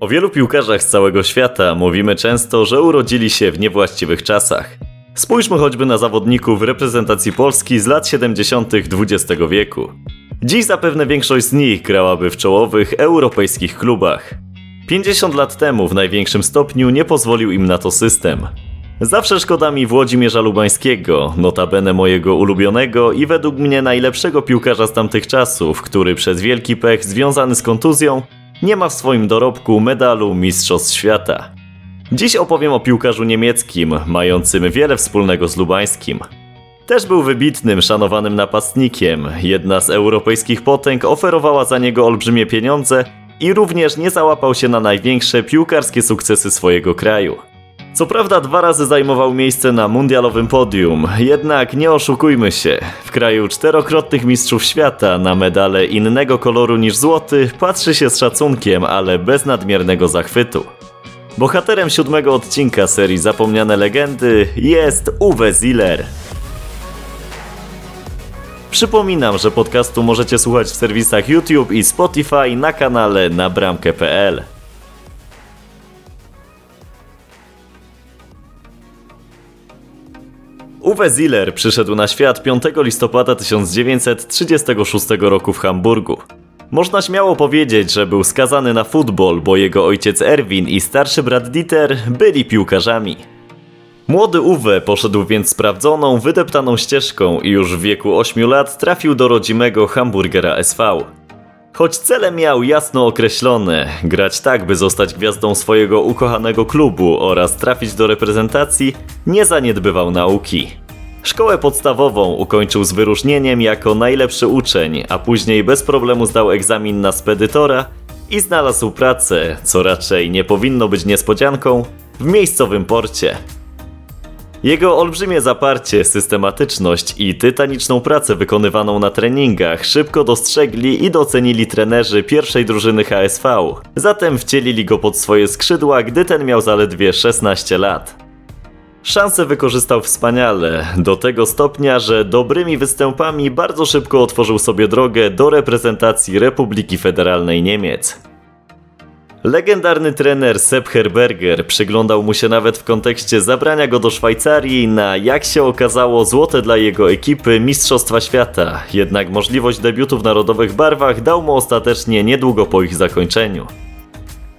O wielu piłkarzach z całego świata mówimy często, że urodzili się w niewłaściwych czasach. Spójrzmy choćby na zawodników reprezentacji Polski z lat 70. XX wieku. Dziś zapewne większość z nich grałaby w czołowych europejskich klubach. 50 lat temu w największym stopniu nie pozwolił im na to system. Zawsze szkoda mi Włodzimierza Lubańskiego, notabene mojego ulubionego i według mnie najlepszego piłkarza z tamtych czasów, który przez wielki pech związany z kontuzją nie ma w swoim dorobku medalu Mistrzostw Świata. Dziś opowiem o piłkarzu niemieckim, mającym wiele wspólnego z Lubańskim. Też był wybitnym, szanowanym napastnikiem. Jedna z europejskich potęg oferowała za niego olbrzymie pieniądze i również nie załapał się na największe piłkarskie sukcesy swojego kraju. Co prawda dwa razy zajmował miejsce na mundialowym podium, jednak nie oszukujmy się, w kraju czterokrotnych mistrzów świata na medale innego koloru niż złoty patrzy się z szacunkiem, ale bez nadmiernego zachwytu. Bohaterem siódmego odcinka serii Zapomniane Legendy jest Uwe Ziller. Przypominam, że podcastu możecie słuchać w serwisach YouTube i Spotify na kanale na Uwe Ziller przyszedł na świat 5 listopada 1936 roku w Hamburgu. Można śmiało powiedzieć, że był skazany na futbol, bo jego ojciec Erwin i starszy brat Dieter byli piłkarzami. Młody Uwe poszedł więc sprawdzoną, wydeptaną ścieżką i już w wieku 8 lat trafił do rodzimego Hamburgera SV. Choć cele miał jasno określone, grać tak, by zostać gwiazdą swojego ukochanego klubu oraz trafić do reprezentacji, nie zaniedbywał nauki. Szkołę podstawową ukończył z wyróżnieniem jako najlepszy uczeń, a później bez problemu zdał egzamin na spedytora i znalazł pracę, co raczej nie powinno być niespodzianką, w miejscowym porcie. Jego olbrzymie zaparcie, systematyczność i tytaniczną pracę wykonywaną na treningach szybko dostrzegli i docenili trenerzy pierwszej drużyny HSV. Zatem wcielili go pod swoje skrzydła, gdy ten miał zaledwie 16 lat. Szansę wykorzystał wspaniale, do tego stopnia, że dobrymi występami bardzo szybko otworzył sobie drogę do reprezentacji Republiki Federalnej Niemiec. Legendarny trener Sepp Herberger przyglądał mu się nawet w kontekście zabrania go do Szwajcarii na, jak się okazało, złote dla jego ekipy Mistrzostwa Świata, jednak możliwość debiutu w narodowych barwach dał mu ostatecznie niedługo po ich zakończeniu.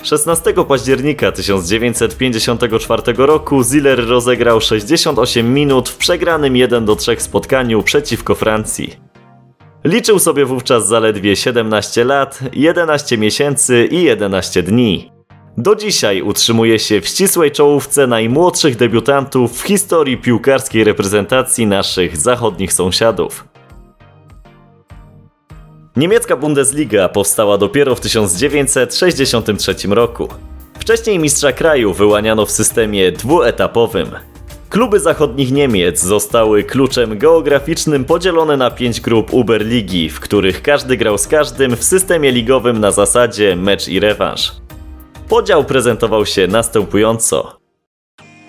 16 października 1954 roku Ziller rozegrał 68 minut w przegranym 1-3 spotkaniu przeciwko Francji. Liczył sobie wówczas zaledwie 17 lat, 11 miesięcy i 11 dni. Do dzisiaj utrzymuje się w ścisłej czołówce najmłodszych debiutantów w historii piłkarskiej reprezentacji naszych zachodnich sąsiadów. Niemiecka Bundesliga powstała dopiero w 1963 roku. Wcześniej mistrza kraju wyłaniano w systemie dwuetapowym. Kluby zachodnich Niemiec zostały kluczem geograficznym podzielone na pięć grup Uberligi, w których każdy grał z każdym w systemie ligowym na zasadzie mecz i rewanż. Podział prezentował się następująco.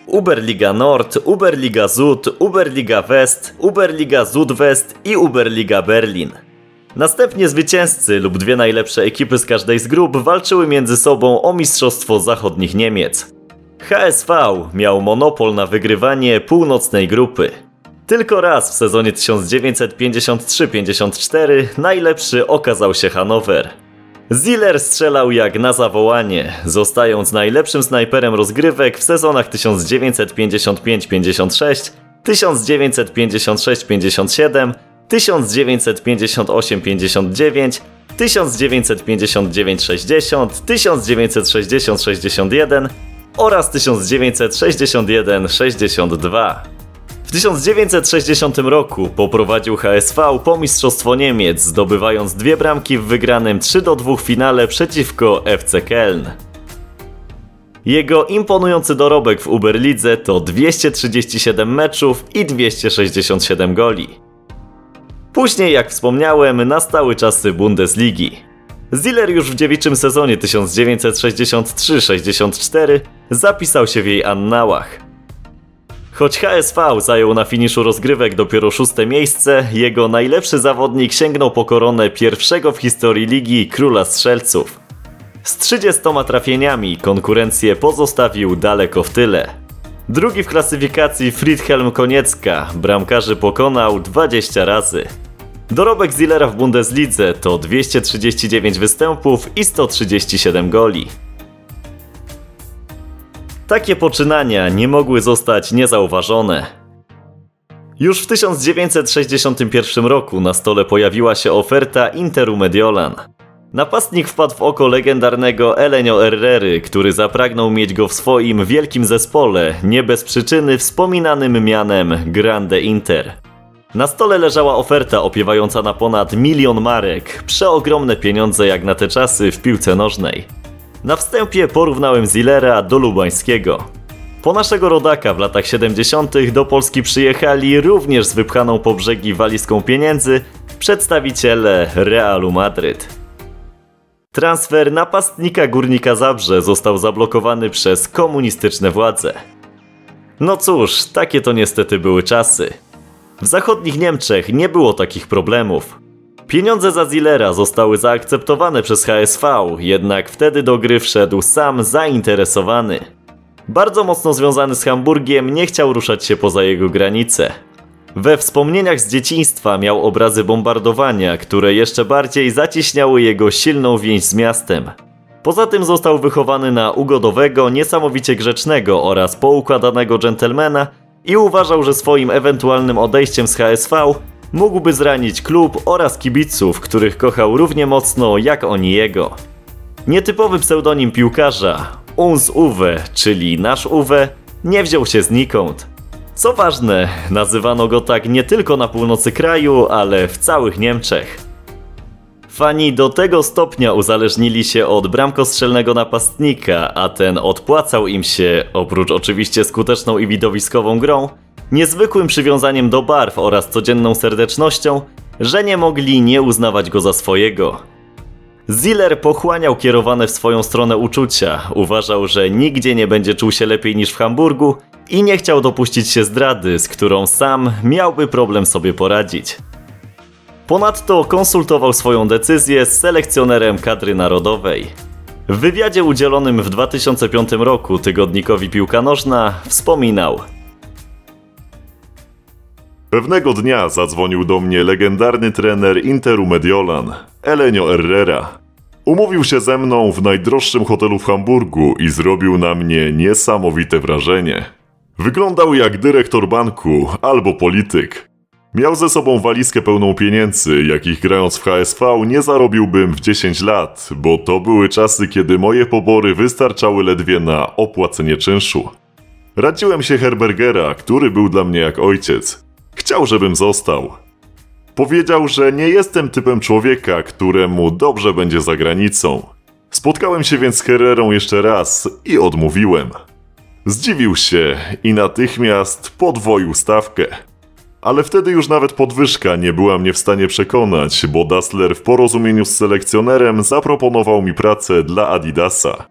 Uberliga Nord, Uberliga Süd, Uberliga West, Uberliga Südwest i Uberliga Berlin. Następnie zwycięzcy lub dwie najlepsze ekipy z każdej z grup walczyły między sobą o mistrzostwo zachodnich Niemiec. HSV miał monopol na wygrywanie północnej grupy. Tylko raz w sezonie 1953-54 najlepszy okazał się Hanower. Ziller strzelał jak na zawołanie, zostając najlepszym snajperem rozgrywek w sezonach 1955-56, 1956-57, 1958-59, 1959-60, 1960-61 oraz 1961-62. W 1960 roku poprowadził HSV po Mistrzostwo Niemiec, zdobywając dwie bramki w wygranym 3-2 finale przeciwko FC Köln. Jego imponujący dorobek w Uberlidze to 237 meczów i 267 goli. Później, jak wspomniałem, nastały czasy Bundesligi. Ziller już w dziewiczym sezonie 1963-64 zapisał się w jej annałach. Choć HSV zajął na finiszu rozgrywek dopiero szóste miejsce, jego najlepszy zawodnik sięgnął po koronę pierwszego w historii ligi króla strzelców. Z 30 trafieniami konkurencję pozostawił daleko w tyle. Drugi w klasyfikacji Friedhelm Koniecka, bramkarzy pokonał 20 razy. Dorobek Zillera w Bundeslidze to 239 występów i 137 goli. Takie poczynania nie mogły zostać niezauważone. Już w 1961 roku na stole pojawiła się oferta Interu Mediolan. Napastnik wpadł w oko legendarnego Elenio Herrery, który zapragnął mieć go w swoim wielkim zespole, nie bez przyczyny wspominanym mianem Grande Inter. Na stole leżała oferta opiewająca na ponad milion marek, przeogromne pieniądze jak na te czasy w piłce nożnej. Na wstępie porównałem Zillera do Lubańskiego. Po naszego rodaka w latach 70. do Polski przyjechali również z wypchaną po brzegi walizką pieniędzy przedstawiciele Realu Madryt. Transfer napastnika Górnika Zabrze został zablokowany przez komunistyczne władze. No cóż, takie to niestety były czasy. W zachodnich Niemczech nie było takich problemów. Pieniądze za Zillera zostały zaakceptowane przez HSV, jednak wtedy do gry wszedł sam zainteresowany. Bardzo mocno związany z Hamburgiem, nie chciał ruszać się poza jego granice. We wspomnieniach z dzieciństwa miał obrazy bombardowania, które jeszcze bardziej zacieśniały jego silną więź z miastem. Poza tym został wychowany na ugodowego, niesamowicie grzecznego oraz poukładanego dżentelmena i uważał, że swoim ewentualnym odejściem z HSV mógłby zranić klub oraz kibiców, których kochał równie mocno jak oni jego. Nietypowy pseudonim piłkarza, Uns Uwe, czyli nasz Uwe, nie wziął się znikąd. Co ważne, nazywano go tak nie tylko na północy kraju, ale w całych Niemczech. Fani do tego stopnia uzależnili się od bramkostrzelnego napastnika, a ten odpłacał im się, oprócz oczywiście skuteczną i widowiskową grą, niezwykłym przywiązaniem do barw oraz codzienną serdecznością, że nie mogli nie uznawać go za swojego. Ziller pochłaniał kierowane w swoją stronę uczucia, uważał, że nigdzie nie będzie czuł się lepiej niż w Hamburgu i nie chciał dopuścić się zdrady, z którą sam miałby problem sobie poradzić. Ponadto konsultował swoją decyzję z selekcjonerem kadry narodowej. W wywiadzie udzielonym w 2005 roku tygodnikowi Piłka Nożna wspominał – Pewnego dnia zadzwonił do mnie legendarny trener Interu Mediolan, Elenio Herrera. Umówił się ze mną w najdroższym hotelu w Hamburgu i zrobił na mnie niesamowite wrażenie. Wyglądał jak dyrektor banku albo polityk. Miał ze sobą walizkę pełną pieniędzy, jakich grając w HSV nie zarobiłbym w 10 lat, bo to były czasy, kiedy moje pobory wystarczały ledwie na opłacenie czynszu. Radziłem się Herbergera, który był dla mnie jak ojciec. Chciał, żebym został. Powiedział, że nie jestem typem człowieka, któremu dobrze będzie za granicą. Spotkałem się więc z Herrerą jeszcze raz i odmówiłem. Zdziwił się i natychmiast podwoił stawkę. Ale wtedy już nawet podwyżka nie była mnie w stanie przekonać, bo Dassler w porozumieniu z selekcjonerem zaproponował mi pracę dla Adidasa.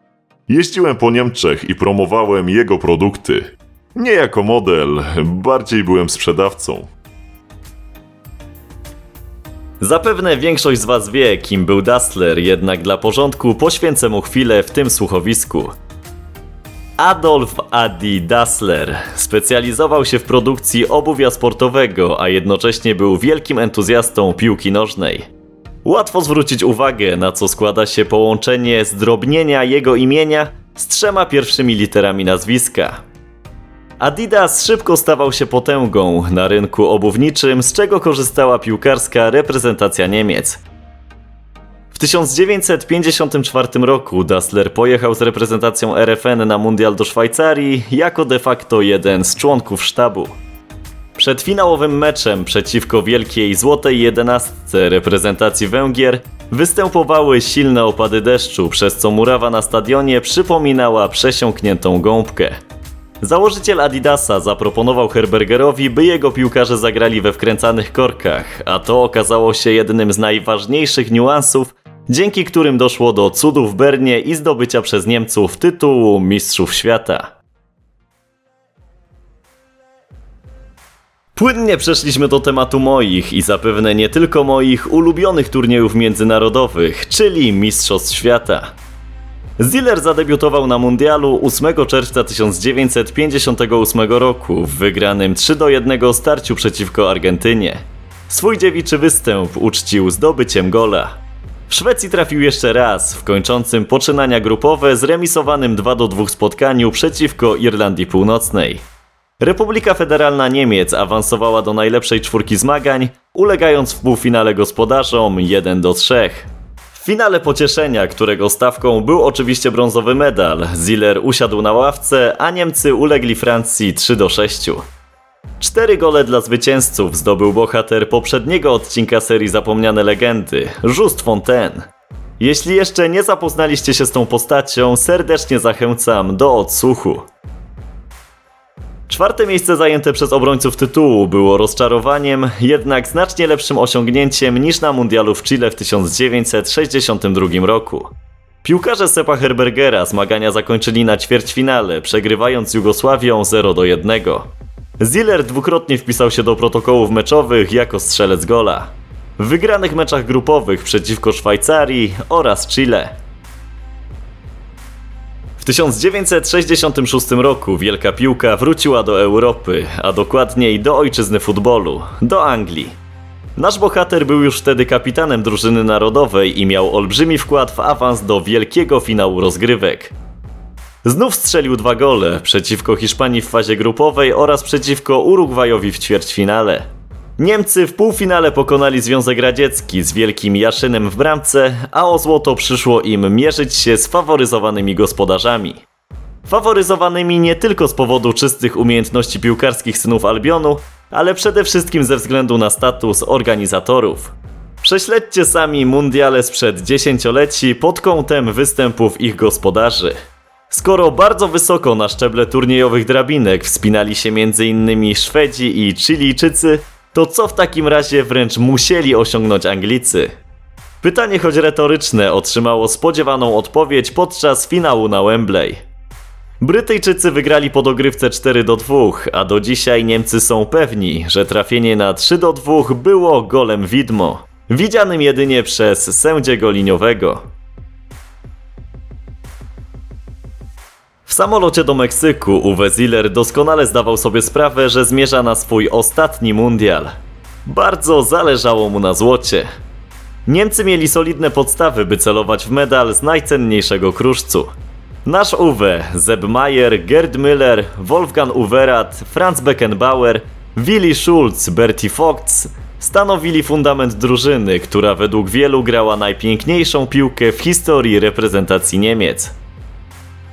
Jeździłem po Niemczech i promowałem jego produkty. Nie jako model, bardziej byłem sprzedawcą. Zapewne większość z Was wie, kim był Dassler, jednak dla porządku poświęcę mu chwilę w tym słuchowisku. Adolf Adi Dassler specjalizował się w produkcji obuwia sportowego, a jednocześnie był wielkim entuzjastą piłki nożnej. Łatwo zwrócić uwagę, na co składa się połączenie zdrobnienia jego imienia z trzema pierwszymi literami nazwiska. Adidas szybko stawał się potęgą na rynku obuwniczym, z czego korzystała piłkarska reprezentacja Niemiec. W 1954 roku Dassler pojechał z reprezentacją RFN na mundial do Szwajcarii jako de facto jeden z członków sztabu. Przed finałowym meczem przeciwko wielkiej złotej jedenastce reprezentacji Węgier występowały silne opady deszczu, przez co murawa na stadionie przypominała przesiąkniętą gąbkę. Założyciel Adidasa zaproponował Herbergerowi, by jego piłkarze zagrali we wkręcanych korkach, a to okazało się jednym z najważniejszych niuansów, dzięki którym doszło do cudów w Bernie i zdobycia przez Niemców tytułu Mistrzów Świata. Płynnie przeszliśmy do tematu moich i zapewne nie tylko moich ulubionych turniejów międzynarodowych, czyli Mistrzostw Świata. Ziller zadebiutował na mundialu 8 czerwca 1958 roku w wygranym 3 do 1 starciu przeciwko Argentynie. Swój dziewiczy występ uczcił zdobyciem gola. W Szwecji trafił jeszcze raz w kończącym poczynania grupowe zremisowanym 2 do 2 spotkaniu przeciwko Irlandii Północnej. Republika Federalna Niemiec awansowała do najlepszej czwórki zmagań, ulegając w półfinale gospodarzom 1 do 3. W finale pocieszenia, którego stawką był oczywiście brązowy medal, Ziller usiadł na ławce, a Niemcy ulegli Francji 3 do 6. Cztery gole dla zwycięzców zdobył bohater poprzedniego odcinka serii Zapomniane Legendy, Just Fontaine. Jeśli jeszcze nie zapoznaliście się z tą postacią, serdecznie zachęcam do odsłuchu. Czwarte miejsce zajęte przez obrońców tytułu było rozczarowaniem, jednak znacznie lepszym osiągnięciem niż na mundialu w Chile w 1962 roku. Piłkarze Sepa Herbergera zmagania zakończyli na ćwierćfinale, przegrywając Jugosławią 0 do 1. Ziller dwukrotnie wpisał się do protokołów meczowych jako strzelec gola. W wygranych meczach grupowych przeciwko Szwajcarii oraz Chile. W 1966 roku wielka piłka wróciła do Europy, a dokładniej do ojczyzny futbolu, do Anglii. Nasz bohater był już wtedy kapitanem drużyny narodowej i miał olbrzymi wkład w awans do wielkiego finału rozgrywek. Znów strzelił dwa gole przeciwko Hiszpanii w fazie grupowej oraz przeciwko Urugwajowi w ćwierćfinale. Niemcy w półfinale pokonali Związek Radziecki z wielkim Jaszynem w bramce, a o złoto przyszło im mierzyć się z faworyzowanymi gospodarzami. Faworyzowanymi nie tylko z powodu czystych umiejętności piłkarskich synów Albionu, ale przede wszystkim ze względu na status organizatorów. Prześledźcie sami mundiale sprzed dziesięcioleci pod kątem występów ich gospodarzy. Skoro bardzo wysoko na szczeble turniejowych drabinek wspinali się m.in. Szwedzi i Chilijczycy, to co w takim razie wręcz musieli osiągnąć Anglicy? Pytanie choć retoryczne otrzymało spodziewaną odpowiedź podczas finału na Wembley. Brytyjczycy wygrali po dogrywce 4 do 2, a do dzisiaj Niemcy są pewni, że trafienie na 3 do 2 było golem widmo, widzianym jedynie przez sędziego liniowego. Samolocie do Meksyku Uwe Ziller doskonale zdawał sobie sprawę, że zmierza na swój ostatni mundial. Bardzo zależało mu na złocie. Niemcy mieli solidne podstawy, by celować w medal z najcenniejszego kruszcu. Nasz Uwe, Zeb Mayer, Gerd Müller, Wolfgang Uwerat, Franz Beckenbauer, Willy Schulz, Bertie Vogts stanowili fundament drużyny, która według wielu grała najpiękniejszą piłkę w historii reprezentacji Niemiec.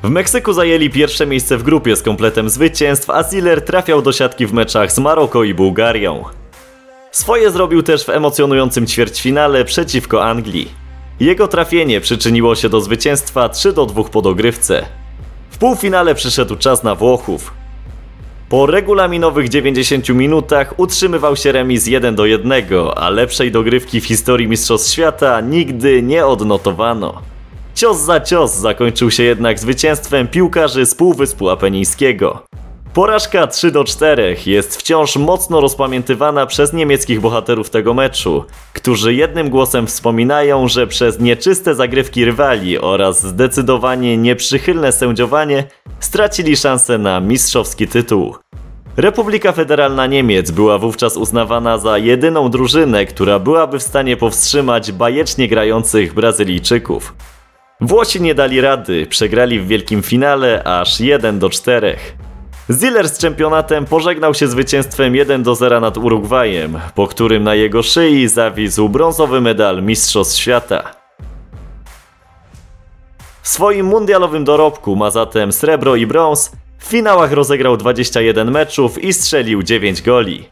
W Meksyku zajęli pierwsze miejsce w grupie z kompletem zwycięstw, a Ziller trafiał do siatki w meczach z Maroko i Bułgarią. Swoje zrobił też w emocjonującym ćwierćfinale przeciwko Anglii. Jego trafienie przyczyniło się do zwycięstwa 3 do 2 po dogrywce. W półfinale przyszedł czas na Włochów. Po regulaminowych 90 minutach utrzymywał się remis 1 do 1, a lepszej dogrywki w historii Mistrzostw Świata nigdy nie odnotowano. Cios za cios zakończył się jednak zwycięstwem piłkarzy z Półwyspu Apenińskiego. Porażka 3 do 4 jest wciąż mocno rozpamiętywana przez niemieckich bohaterów tego meczu, którzy jednym głosem wspominają, że przez nieczyste zagrywki rywali oraz zdecydowanie nieprzychylne sędziowanie stracili szansę na mistrzowski tytuł. Republika Federalna Niemiec była wówczas uznawana za jedyną drużynę, która byłaby w stanie powstrzymać bajecznie grających Brazylijczyków. Włosi nie dali rady, przegrali w wielkim finale aż 1 do 4. Ziller z czempionatem pożegnał się zwycięstwem 1 do 0 nad Urugwajem, po którym na jego szyi zawisł brązowy medal Mistrzostw Świata. W swoim mundialowym dorobku ma zatem srebro i brąz, w finałach rozegrał 21 meczów i strzelił 9 goli.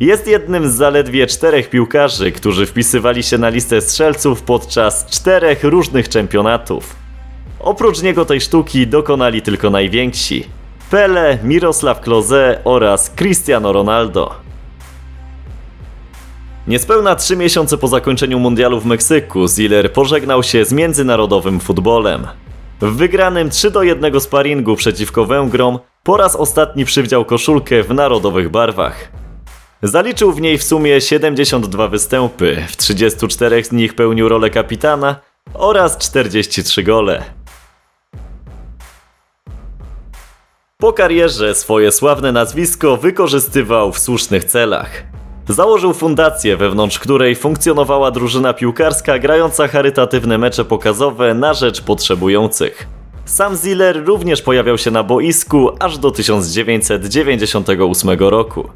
Jest jednym z zaledwie czterech piłkarzy, którzy wpisywali się na listę strzelców podczas czterech różnych czempionatów. Oprócz niego tej sztuki dokonali tylko najwięksi: Pele, Mirosław Klose oraz Cristiano Ronaldo. Niespełna trzy miesiące po zakończeniu mundialu w Meksyku, Ziller pożegnał się z międzynarodowym futbolem. W wygranym 3 do 1 sparingu przeciwko Węgrom po raz ostatni przywdział koszulkę w narodowych barwach. Zaliczył w niej w sumie 72 występy, w 34 z nich pełnił rolę kapitana oraz 43 gole. Po karierze swoje sławne nazwisko wykorzystywał w słusznych celach. Założył fundację, wewnątrz której funkcjonowała drużyna piłkarska grająca charytatywne mecze pokazowe na rzecz potrzebujących. Sam Ziller również pojawiał się na boisku aż do 1998 roku.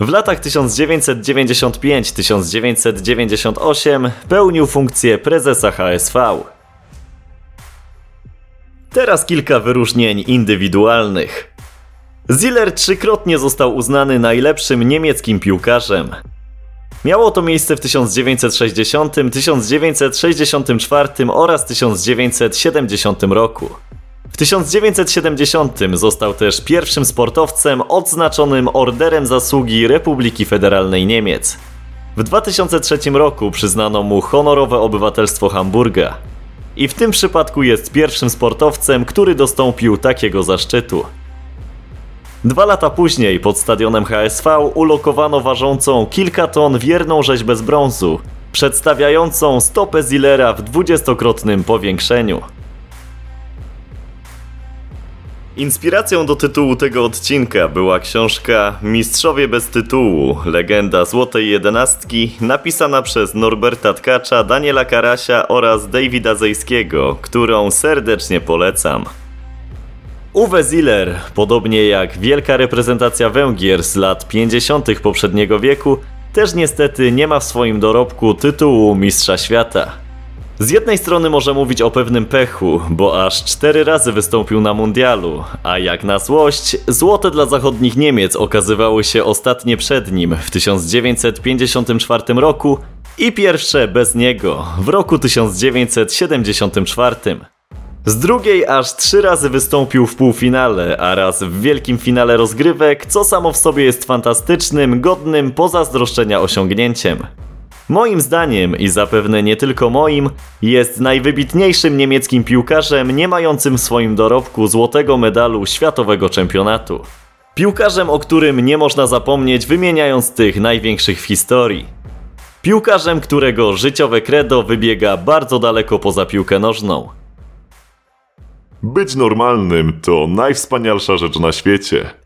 W latach 1995-1998 pełnił funkcję prezesa HSV. Teraz kilka wyróżnień indywidualnych. Ziller trzykrotnie został uznany najlepszym niemieckim piłkarzem. Miało to miejsce w 1960, 1964 oraz 1970 roku. W 1970 został też pierwszym sportowcem odznaczonym Orderem Zasługi Republiki Federalnej Niemiec. W 2003 roku przyznano mu honorowe obywatelstwo Hamburga. I w tym przypadku jest pierwszym sportowcem, który dostąpił takiego zaszczytu. Dwa lata później pod stadionem HSV ulokowano ważącą kilka ton wierną rzeźbę z brązu, przedstawiającą stopę Zillera w dwudziestokrotnym powiększeniu. Inspiracją do tytułu tego odcinka była książka Mistrzowie bez tytułu Legenda Złotej Jedenastki, napisana przez Norberta Tkacza, Daniela Karasia oraz Davida Zejskiego, którą serdecznie polecam. Uwe Ziller, podobnie jak wielka reprezentacja Węgier z lat 50. poprzedniego wieku, też niestety nie ma w swoim dorobku tytułu Mistrza Świata. Z jednej strony może mówić o pewnym pechu, bo aż cztery razy wystąpił na mundialu, a jak na złość, złote dla zachodnich Niemiec okazywały się ostatnie przed nim w 1954 roku i pierwsze bez niego w roku 1974. Z drugiej aż trzy razy wystąpił w półfinale, a raz w wielkim finale rozgrywek, co samo w sobie jest fantastycznym, godnym pozazdroszczenia osiągnięciem. Moim zdaniem, i zapewne nie tylko moim, jest najwybitniejszym niemieckim piłkarzem nie mającym w swoim dorobku złotego medalu światowego czempionatu. Piłkarzem, o którym nie można zapomnieć wymieniając tych największych w historii. Piłkarzem, którego życiowe credo wybiega bardzo daleko poza piłkę nożną. Być normalnym to najwspanialsza rzecz na świecie.